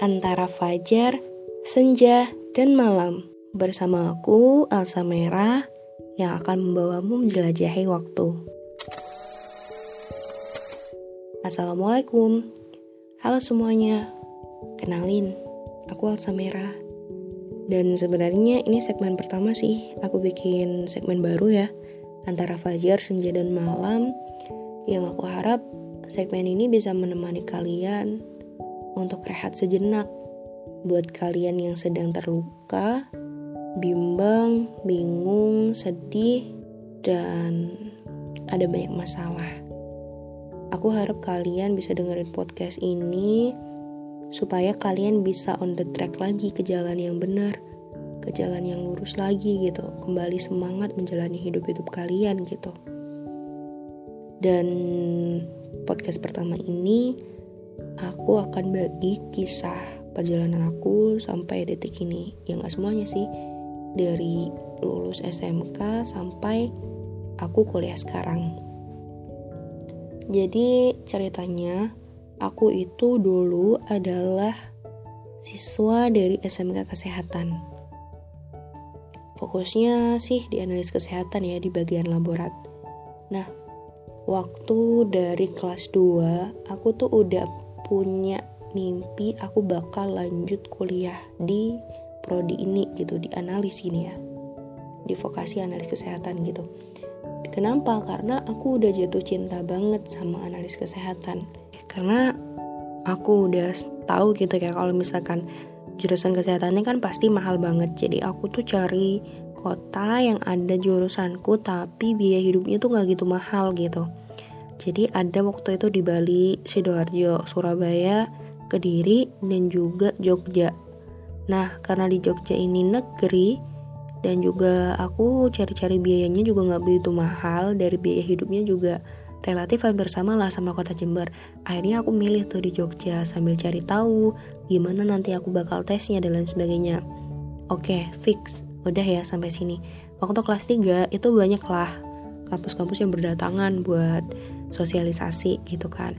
antara fajar, senja, dan malam. Bersama aku, Elsa Merah, yang akan membawamu menjelajahi waktu. Assalamualaikum. Halo semuanya. Kenalin, aku Elsa Merah. Dan sebenarnya ini segmen pertama sih. Aku bikin segmen baru ya. Antara fajar, senja, dan malam. Yang aku harap segmen ini bisa menemani kalian untuk rehat sejenak. Buat kalian yang sedang terluka, bimbang, bingung, sedih, dan ada banyak masalah. Aku harap kalian bisa dengerin podcast ini supaya kalian bisa on the track lagi ke jalan yang benar, ke jalan yang lurus lagi gitu, kembali semangat menjalani hidup-hidup kalian gitu. Dan podcast pertama ini aku akan bagi kisah perjalanan aku sampai detik ini. Ya nggak semuanya sih, dari lulus SMK sampai aku kuliah sekarang. Jadi ceritanya aku itu dulu adalah siswa dari SMK Kesehatan. Fokusnya sih di analis kesehatan ya di bagian laborat. Nah, waktu dari kelas 2 aku tuh udah punya mimpi aku bakal lanjut kuliah di prodi ini gitu di analis ini ya. Di vokasi analis kesehatan gitu. Kenapa? Karena aku udah jatuh cinta banget sama analis kesehatan. Karena aku udah tahu gitu ya kalau misalkan jurusan kesehatannya kan pasti mahal banget. Jadi aku tuh cari kota yang ada jurusanku tapi biaya hidupnya tuh nggak gitu mahal gitu jadi ada waktu itu di Bali, Sidoarjo, Surabaya, Kediri, dan juga Jogja. Nah, karena di Jogja ini negeri, dan juga aku cari-cari biayanya juga nggak begitu mahal, dari biaya hidupnya juga relatif hampir sama lah sama kota Jember. Akhirnya aku milih tuh di Jogja sambil cari tahu gimana nanti aku bakal tesnya dan lain sebagainya. Oke, fix. Udah ya sampai sini. Waktu kelas 3 itu banyak lah kampus-kampus yang berdatangan buat sosialisasi gitu kan.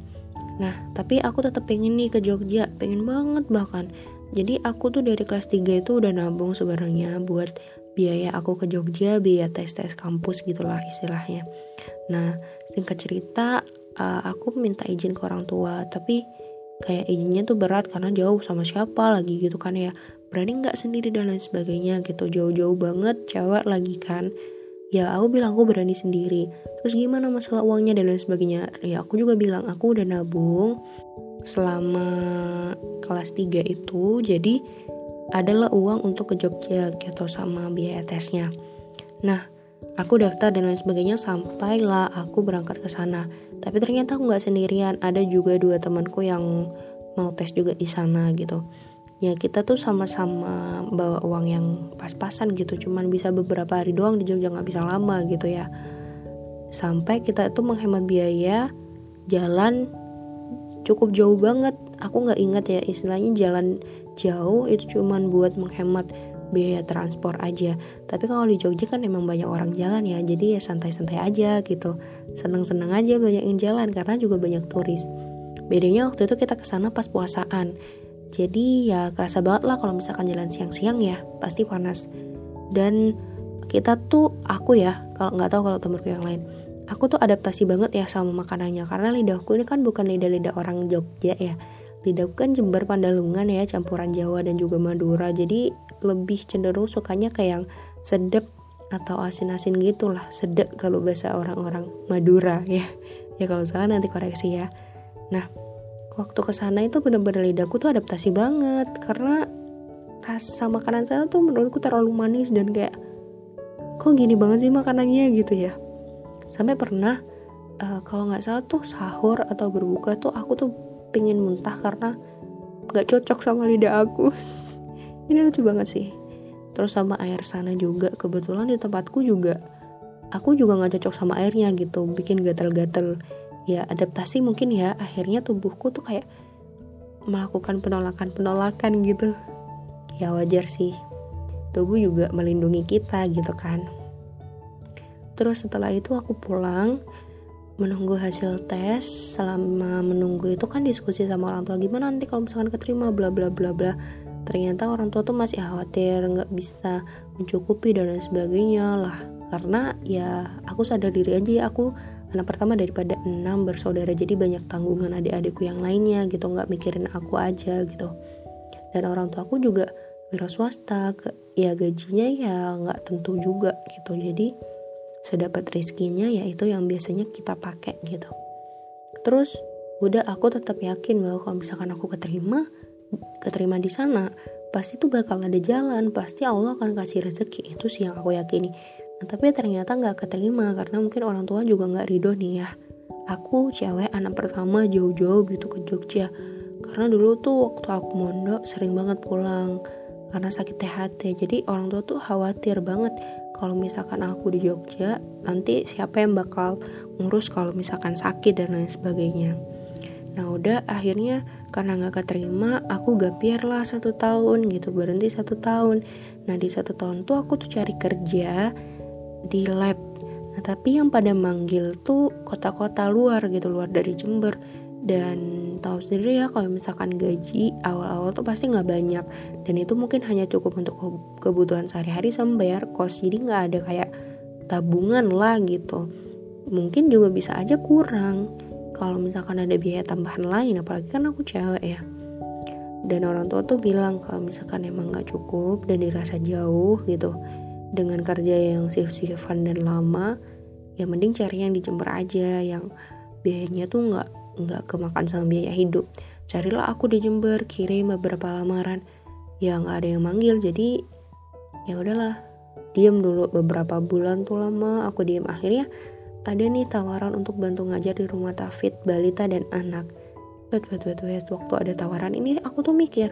Nah tapi aku tetap pengen nih ke Jogja pengen banget bahkan. Jadi aku tuh dari kelas 3 itu udah nabung sebenarnya buat biaya aku ke Jogja biaya tes-tes kampus gitulah istilahnya. Nah singkat cerita uh, aku minta izin ke orang tua tapi kayak izinnya tuh berat karena jauh sama siapa lagi gitu kan ya. Berani nggak sendiri dan lain sebagainya gitu jauh-jauh banget cewek lagi kan ya aku bilang aku berani sendiri. Terus gimana masalah uangnya dan lain sebagainya? Ya aku juga bilang aku udah nabung selama kelas 3 itu jadi adalah uang untuk ke Jogja gitu sama biaya tesnya. Nah aku daftar dan lain sebagainya sampailah aku berangkat ke sana. Tapi ternyata aku nggak sendirian ada juga dua temanku yang mau tes juga di sana gitu ya kita tuh sama-sama bawa uang yang pas-pasan gitu. Cuman bisa beberapa hari doang di Jogja nggak bisa lama gitu ya. Sampai kita itu menghemat biaya jalan cukup jauh banget. Aku nggak ingat ya istilahnya jalan jauh itu cuman buat menghemat biaya transport aja. Tapi kalau di Jogja kan emang banyak orang jalan ya jadi ya santai-santai aja gitu. Seneng-seneng aja banyak yang jalan karena juga banyak turis. Bedanya waktu itu kita ke sana pas puasaan jadi ya kerasa banget lah kalau misalkan jalan siang-siang ya pasti panas. Dan kita tuh aku ya kalau nggak tahu kalau temenku yang lain aku tuh adaptasi banget ya sama makanannya. Karena lidahku ini kan bukan lidah-lidah orang Jogja ya. Lidahku kan Jember Pandalungan ya campuran Jawa dan juga Madura. Jadi lebih cenderung sukanya kayak yang sedep atau asin-asin gitulah. Sedep kalau bahasa orang-orang Madura ya. Ya kalau salah nanti koreksi ya. Nah waktu ke sana itu bener-bener lidahku tuh adaptasi banget. Karena rasa makanan sana tuh menurutku terlalu manis dan kayak kok gini banget sih makanannya? gitu ya. Sampai pernah uh, kalau nggak salah tuh sahur atau berbuka tuh aku tuh pengen muntah karena nggak cocok sama lidah aku. Ini lucu banget sih. Terus sama air sana juga. Kebetulan di tempatku juga aku juga nggak cocok sama airnya gitu. Bikin gatal-gatal ya adaptasi mungkin ya. Akhirnya tubuhku tuh kayak melakukan penolakan-penolakan gitu. Ya wajar sih. Tubuh juga melindungi kita gitu kan. Terus setelah itu aku pulang menunggu hasil tes. Selama menunggu itu kan diskusi sama orang tua gimana nanti kalau misalkan keterima? Bla bla bla bla. Ternyata orang tua tuh masih khawatir nggak bisa mencukupi dan lain sebagainya lah. Karena ya aku sadar diri aja ya aku anak pertama daripada enam bersaudara jadi banyak tanggungan adik-adikku yang lainnya gitu nggak mikirin aku aja gitu. Dan orang tua aku juga wira swasta ke, ya gajinya ya nggak tentu juga gitu. Jadi sedapat rezekinya ya itu yang biasanya kita pakai gitu. Terus udah aku tetap yakin bahwa kalau misalkan aku keterima keterima di sana pasti tuh bakal ada jalan pasti Allah akan kasih rezeki. Itu sih yang aku yakini tapi ternyata nggak keterima karena mungkin orang tua juga nggak ridho nih ya. Aku cewek anak pertama jauh-jauh gitu ke Jogja. Karena dulu tuh waktu aku mondok sering banget pulang karena sakit THT jadi orang tua tuh khawatir banget kalau misalkan aku di Jogja nanti siapa yang bakal ngurus kalau misalkan sakit dan lain sebagainya. Nah udah akhirnya karena nggak keterima aku gapir lah satu tahun gitu berhenti satu tahun. Nah di satu tahun tuh aku tuh cari kerja di lab. Nah tapi yang pada manggil tuh kota-kota luar gitu luar dari Jember. Dan tahu sendiri ya kalau misalkan gaji awal-awal tuh pasti nggak banyak. Dan itu mungkin hanya cukup untuk kebutuhan sehari-hari sama bayar kos. Jadi nggak ada kayak tabungan lah gitu. Mungkin juga bisa aja kurang. Kalau misalkan ada biaya tambahan lain apalagi kan aku cewek ya. Dan orang tua tuh bilang kalau misalkan emang nggak cukup dan dirasa jauh gitu dengan kerja yang shift-shiftan dan lama ya mending cari yang di Jember aja yang biayanya tuh nggak nggak kemakan sama biaya hidup. Carilah aku di Jember kirim beberapa lamaran. Ya nggak ada yang manggil jadi ya udahlah diem dulu beberapa bulan tuh lama aku diem. Akhirnya ada nih tawaran untuk bantu ngajar di rumah tafid balita dan anak. Wait wait wait wait waktu ada tawaran ini aku tuh mikir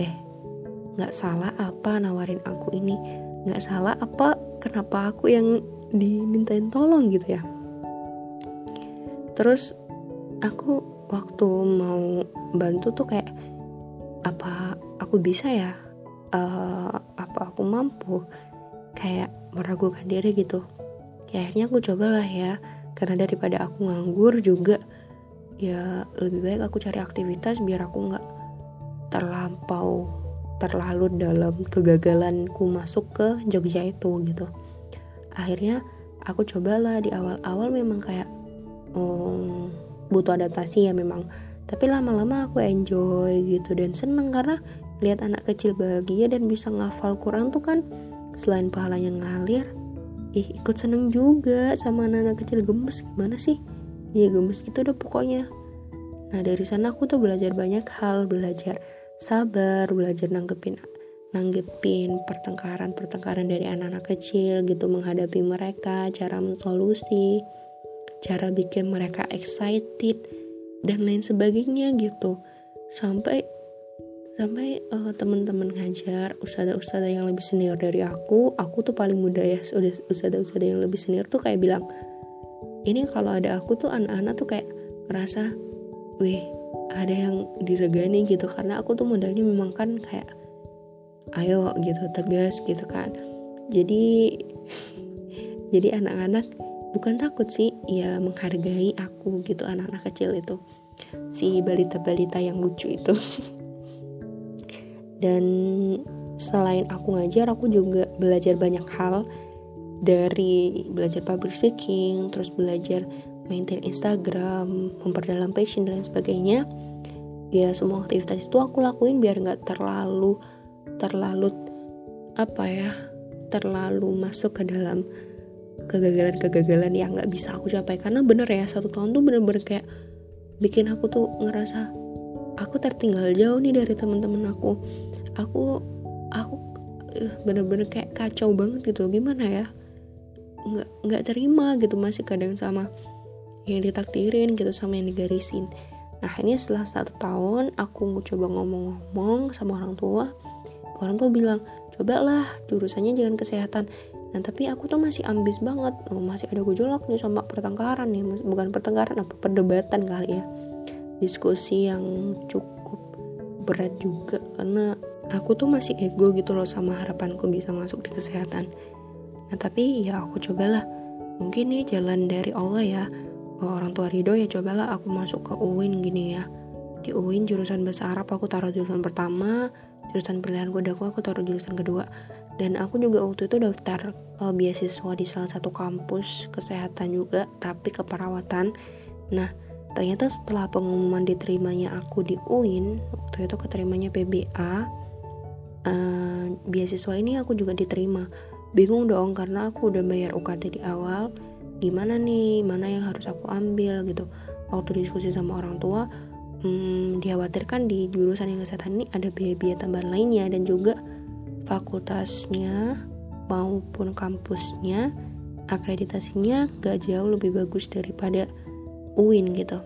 eh nggak salah apa nawarin aku ini nggak salah apa kenapa aku yang dimintain tolong gitu ya? Terus aku waktu mau bantu tuh kayak apa aku bisa ya? Uh, apa aku mampu? Kayak meragukan diri gitu. Ya akhirnya aku cobalah ya karena daripada aku nganggur juga ya lebih baik aku cari aktivitas biar aku nggak terlampau terlalu dalam kegagalanku masuk ke Jogja itu gitu. Akhirnya aku cobalah di awal-awal memang kayak um, butuh adaptasi ya memang. Tapi lama-lama aku enjoy gitu dan seneng karena lihat anak kecil bahagia dan bisa ngafal Quran tuh kan selain pahalanya ngalir ih ikut seneng juga sama anak-anak kecil. Gemes gimana sih? Ya gemes gitu udah pokoknya. Nah dari sana aku tuh belajar banyak hal belajar sabar belajar nanggepin nanggepin pertengkaran-pertengkaran dari anak-anak kecil gitu menghadapi mereka cara mensolusi cara bikin mereka excited dan lain sebagainya gitu. Sampai sampai uh, teman-teman ngajar usada-usada yang lebih senior dari aku aku tuh paling muda ya udah usada-usada yang lebih senior tuh kayak bilang ini kalau ada aku tuh anak-anak tuh kayak ngerasa wih ada yang disegani gitu karena aku tuh modalnya memang kan kayak ayo gitu tegas gitu kan. Jadi jadi anak-anak bukan takut sih ya menghargai aku gitu anak-anak kecil itu. Si balita-balita yang lucu itu. Dan selain aku ngajar aku juga belajar banyak hal. Dari belajar public speaking terus belajar maintain Instagram memperdalam passion dan sebagainya. Ya semua aktivitas itu aku lakuin biar nggak terlalu terlalu apa ya terlalu masuk ke dalam kegagalan-kegagalan yang nggak bisa aku capai. Karena bener ya satu tahun tuh bener-bener kayak bikin aku tuh ngerasa aku tertinggal jauh nih dari teman-teman aku. Aku aku eh, bener-bener kayak kacau banget gitu gimana ya? Nggak nggak terima gitu masih kadang sama yang ditakdirin gitu sama yang digarisin. Nah akhirnya setelah satu tahun aku coba ngomong-ngomong sama orang tua. Orang tua bilang cobalah jurusannya jangan kesehatan. Nah tapi aku tuh masih ambis banget, oh, masih ada gejolak nih sama pertengkaran nih, bukan pertengkaran apa perdebatan kali ya, diskusi yang cukup berat juga karena aku tuh masih ego gitu loh sama harapanku bisa masuk di kesehatan. Nah tapi ya aku cobalah, mungkin nih jalan dari Allah ya, oh, orang tua Ridho ya cobalah aku masuk ke UIN gini ya. Di UIN jurusan bahasa Arab aku taruh jurusan pertama jurusan pilihan gue aku aku taruh jurusan kedua. Dan aku juga waktu itu daftar uh, beasiswa di salah satu kampus kesehatan juga tapi keperawatan. Nah ternyata setelah pengumuman diterimanya aku di UIN waktu itu keterimanya PBA uh, eh, beasiswa ini aku juga diterima. Bingung dong karena aku udah bayar UKT di awal gimana nih mana yang harus aku ambil gitu. Waktu diskusi sama orang tua hmm, dikhawatirkan di jurusan yang kesehatan ini ada biaya-biaya tambahan lainnya dan juga fakultasnya maupun kampusnya akreditasinya gak jauh lebih bagus daripada UIN gitu.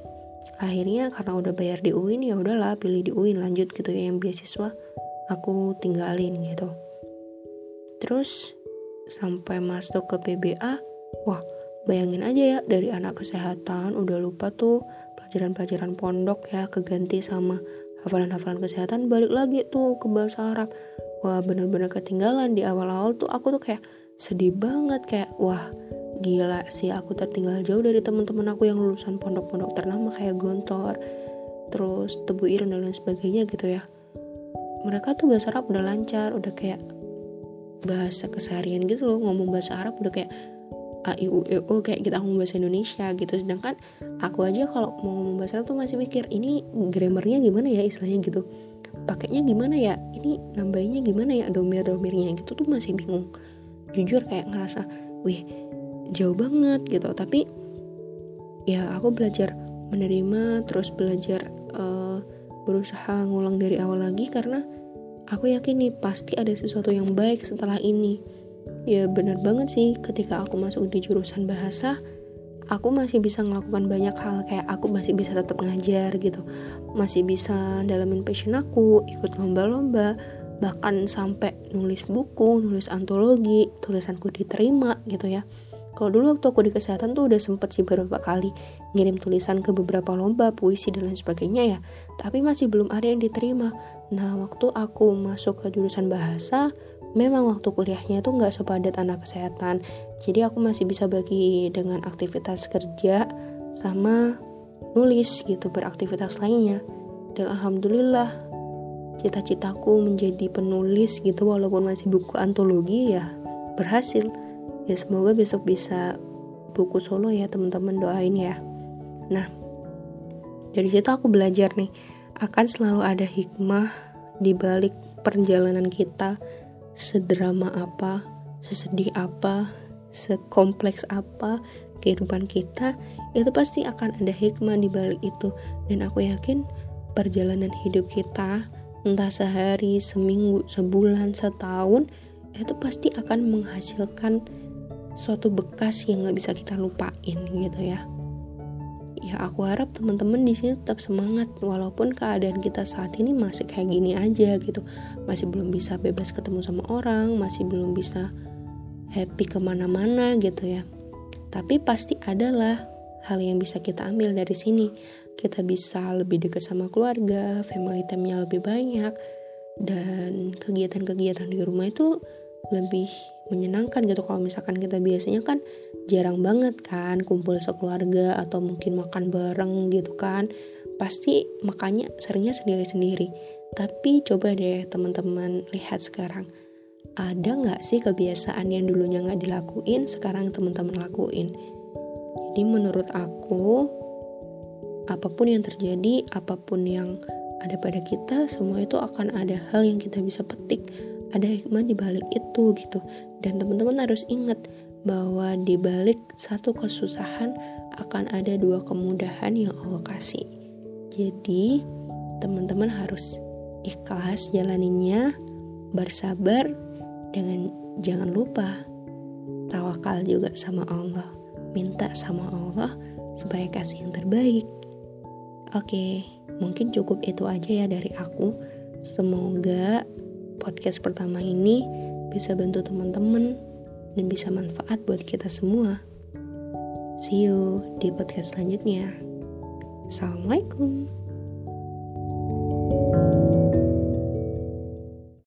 Akhirnya karena udah bayar di UIN ya udahlah pilih di UIN lanjut gitu ya yang beasiswa aku tinggalin gitu. Terus sampai masuk ke PBA wah bayangin aja ya dari anak kesehatan udah lupa tuh pelajaran-pelajaran pondok ya keganti sama hafalan-hafalan kesehatan balik lagi tuh ke bahasa Arab. Wah bener-bener ketinggalan di awal-awal tuh aku tuh kayak sedih banget kayak wah gila sih aku tertinggal jauh dari teman-teman aku yang lulusan pondok-pondok ternama kayak Gontor terus Tebu Irun dan lain sebagainya gitu ya. Mereka tuh bahasa Arab udah lancar udah kayak bahasa keseharian gitu loh ngomong bahasa Arab udah kayak a i u kayak kita ngomong bahasa Indonesia gitu. Sedangkan aku aja kalau mau ngomong bahasa tuh masih mikir ini grammarnya gimana ya istilahnya gitu? Pakainya gimana ya? Ini nambahinnya gimana ya? Domir domirnya gitu tuh masih bingung. Jujur kayak ngerasa wih jauh banget gitu. Tapi ya aku belajar menerima terus belajar uh, berusaha ngulang dari awal lagi karena aku yakin nih pasti ada sesuatu yang baik setelah ini ya benar banget sih ketika aku masuk di jurusan bahasa aku masih bisa melakukan banyak hal kayak aku masih bisa tetap ngajar gitu masih bisa dalamin passion aku ikut lomba-lomba bahkan sampai nulis buku nulis antologi tulisanku diterima gitu ya kalau dulu waktu aku di kesehatan tuh udah sempet sih beberapa kali ngirim tulisan ke beberapa lomba, puisi dan lain sebagainya ya. Tapi masih belum ada yang diterima. Nah, waktu aku masuk ke jurusan bahasa, memang waktu kuliahnya tuh nggak sepadat anak kesehatan. Jadi aku masih bisa bagi dengan aktivitas kerja sama nulis gitu beraktivitas lainnya. Dan alhamdulillah cita-citaku menjadi penulis gitu walaupun masih buku antologi ya berhasil. Ya semoga besok bisa buku solo ya teman-teman doain ya. Nah dari situ aku belajar nih akan selalu ada hikmah di balik perjalanan kita sedrama apa, sesedih apa, sekompleks apa kehidupan kita, itu pasti akan ada hikmah di balik itu. Dan aku yakin perjalanan hidup kita, entah sehari, seminggu, sebulan, setahun, itu pasti akan menghasilkan suatu bekas yang gak bisa kita lupain gitu ya ya aku harap teman-teman di sini tetap semangat walaupun keadaan kita saat ini masih kayak gini aja gitu. Masih belum bisa bebas ketemu sama orang masih belum bisa happy ke mana-mana gitu ya. Tapi pasti adalah hal yang bisa kita ambil dari sini. Kita bisa lebih dekat sama keluarga family time-nya lebih banyak dan kegiatan-kegiatan di rumah itu lebih menyenangkan gitu. Kalau misalkan kita biasanya kan jarang banget kan kumpul sekeluarga atau mungkin makan bareng gitu kan pasti makanya seringnya sendiri-sendiri. Tapi coba deh teman-teman lihat sekarang ada nggak sih kebiasaan yang dulunya nggak dilakuin sekarang teman-teman lakuin? Jadi menurut aku apa pun yang terjadi apa pun yang ada pada kita semua itu akan ada hal yang kita bisa petik ada hikmah di balik itu gitu. Dan teman-teman harus ingat bahwa di balik satu kesusahan akan ada dua kemudahan yang Allah kasih. Jadi teman-teman harus ikhlas jalaninnya bersabar dengan jangan lupa tawakal juga sama Allah. Minta sama Allah supaya kasih yang terbaik. Oke mungkin cukup itu aja ya dari aku. Semoga podcast pertama ini bisa bantu teman-teman dan bisa manfaat buat kita semua. See you di podcast selanjutnya. Assalamualaikum.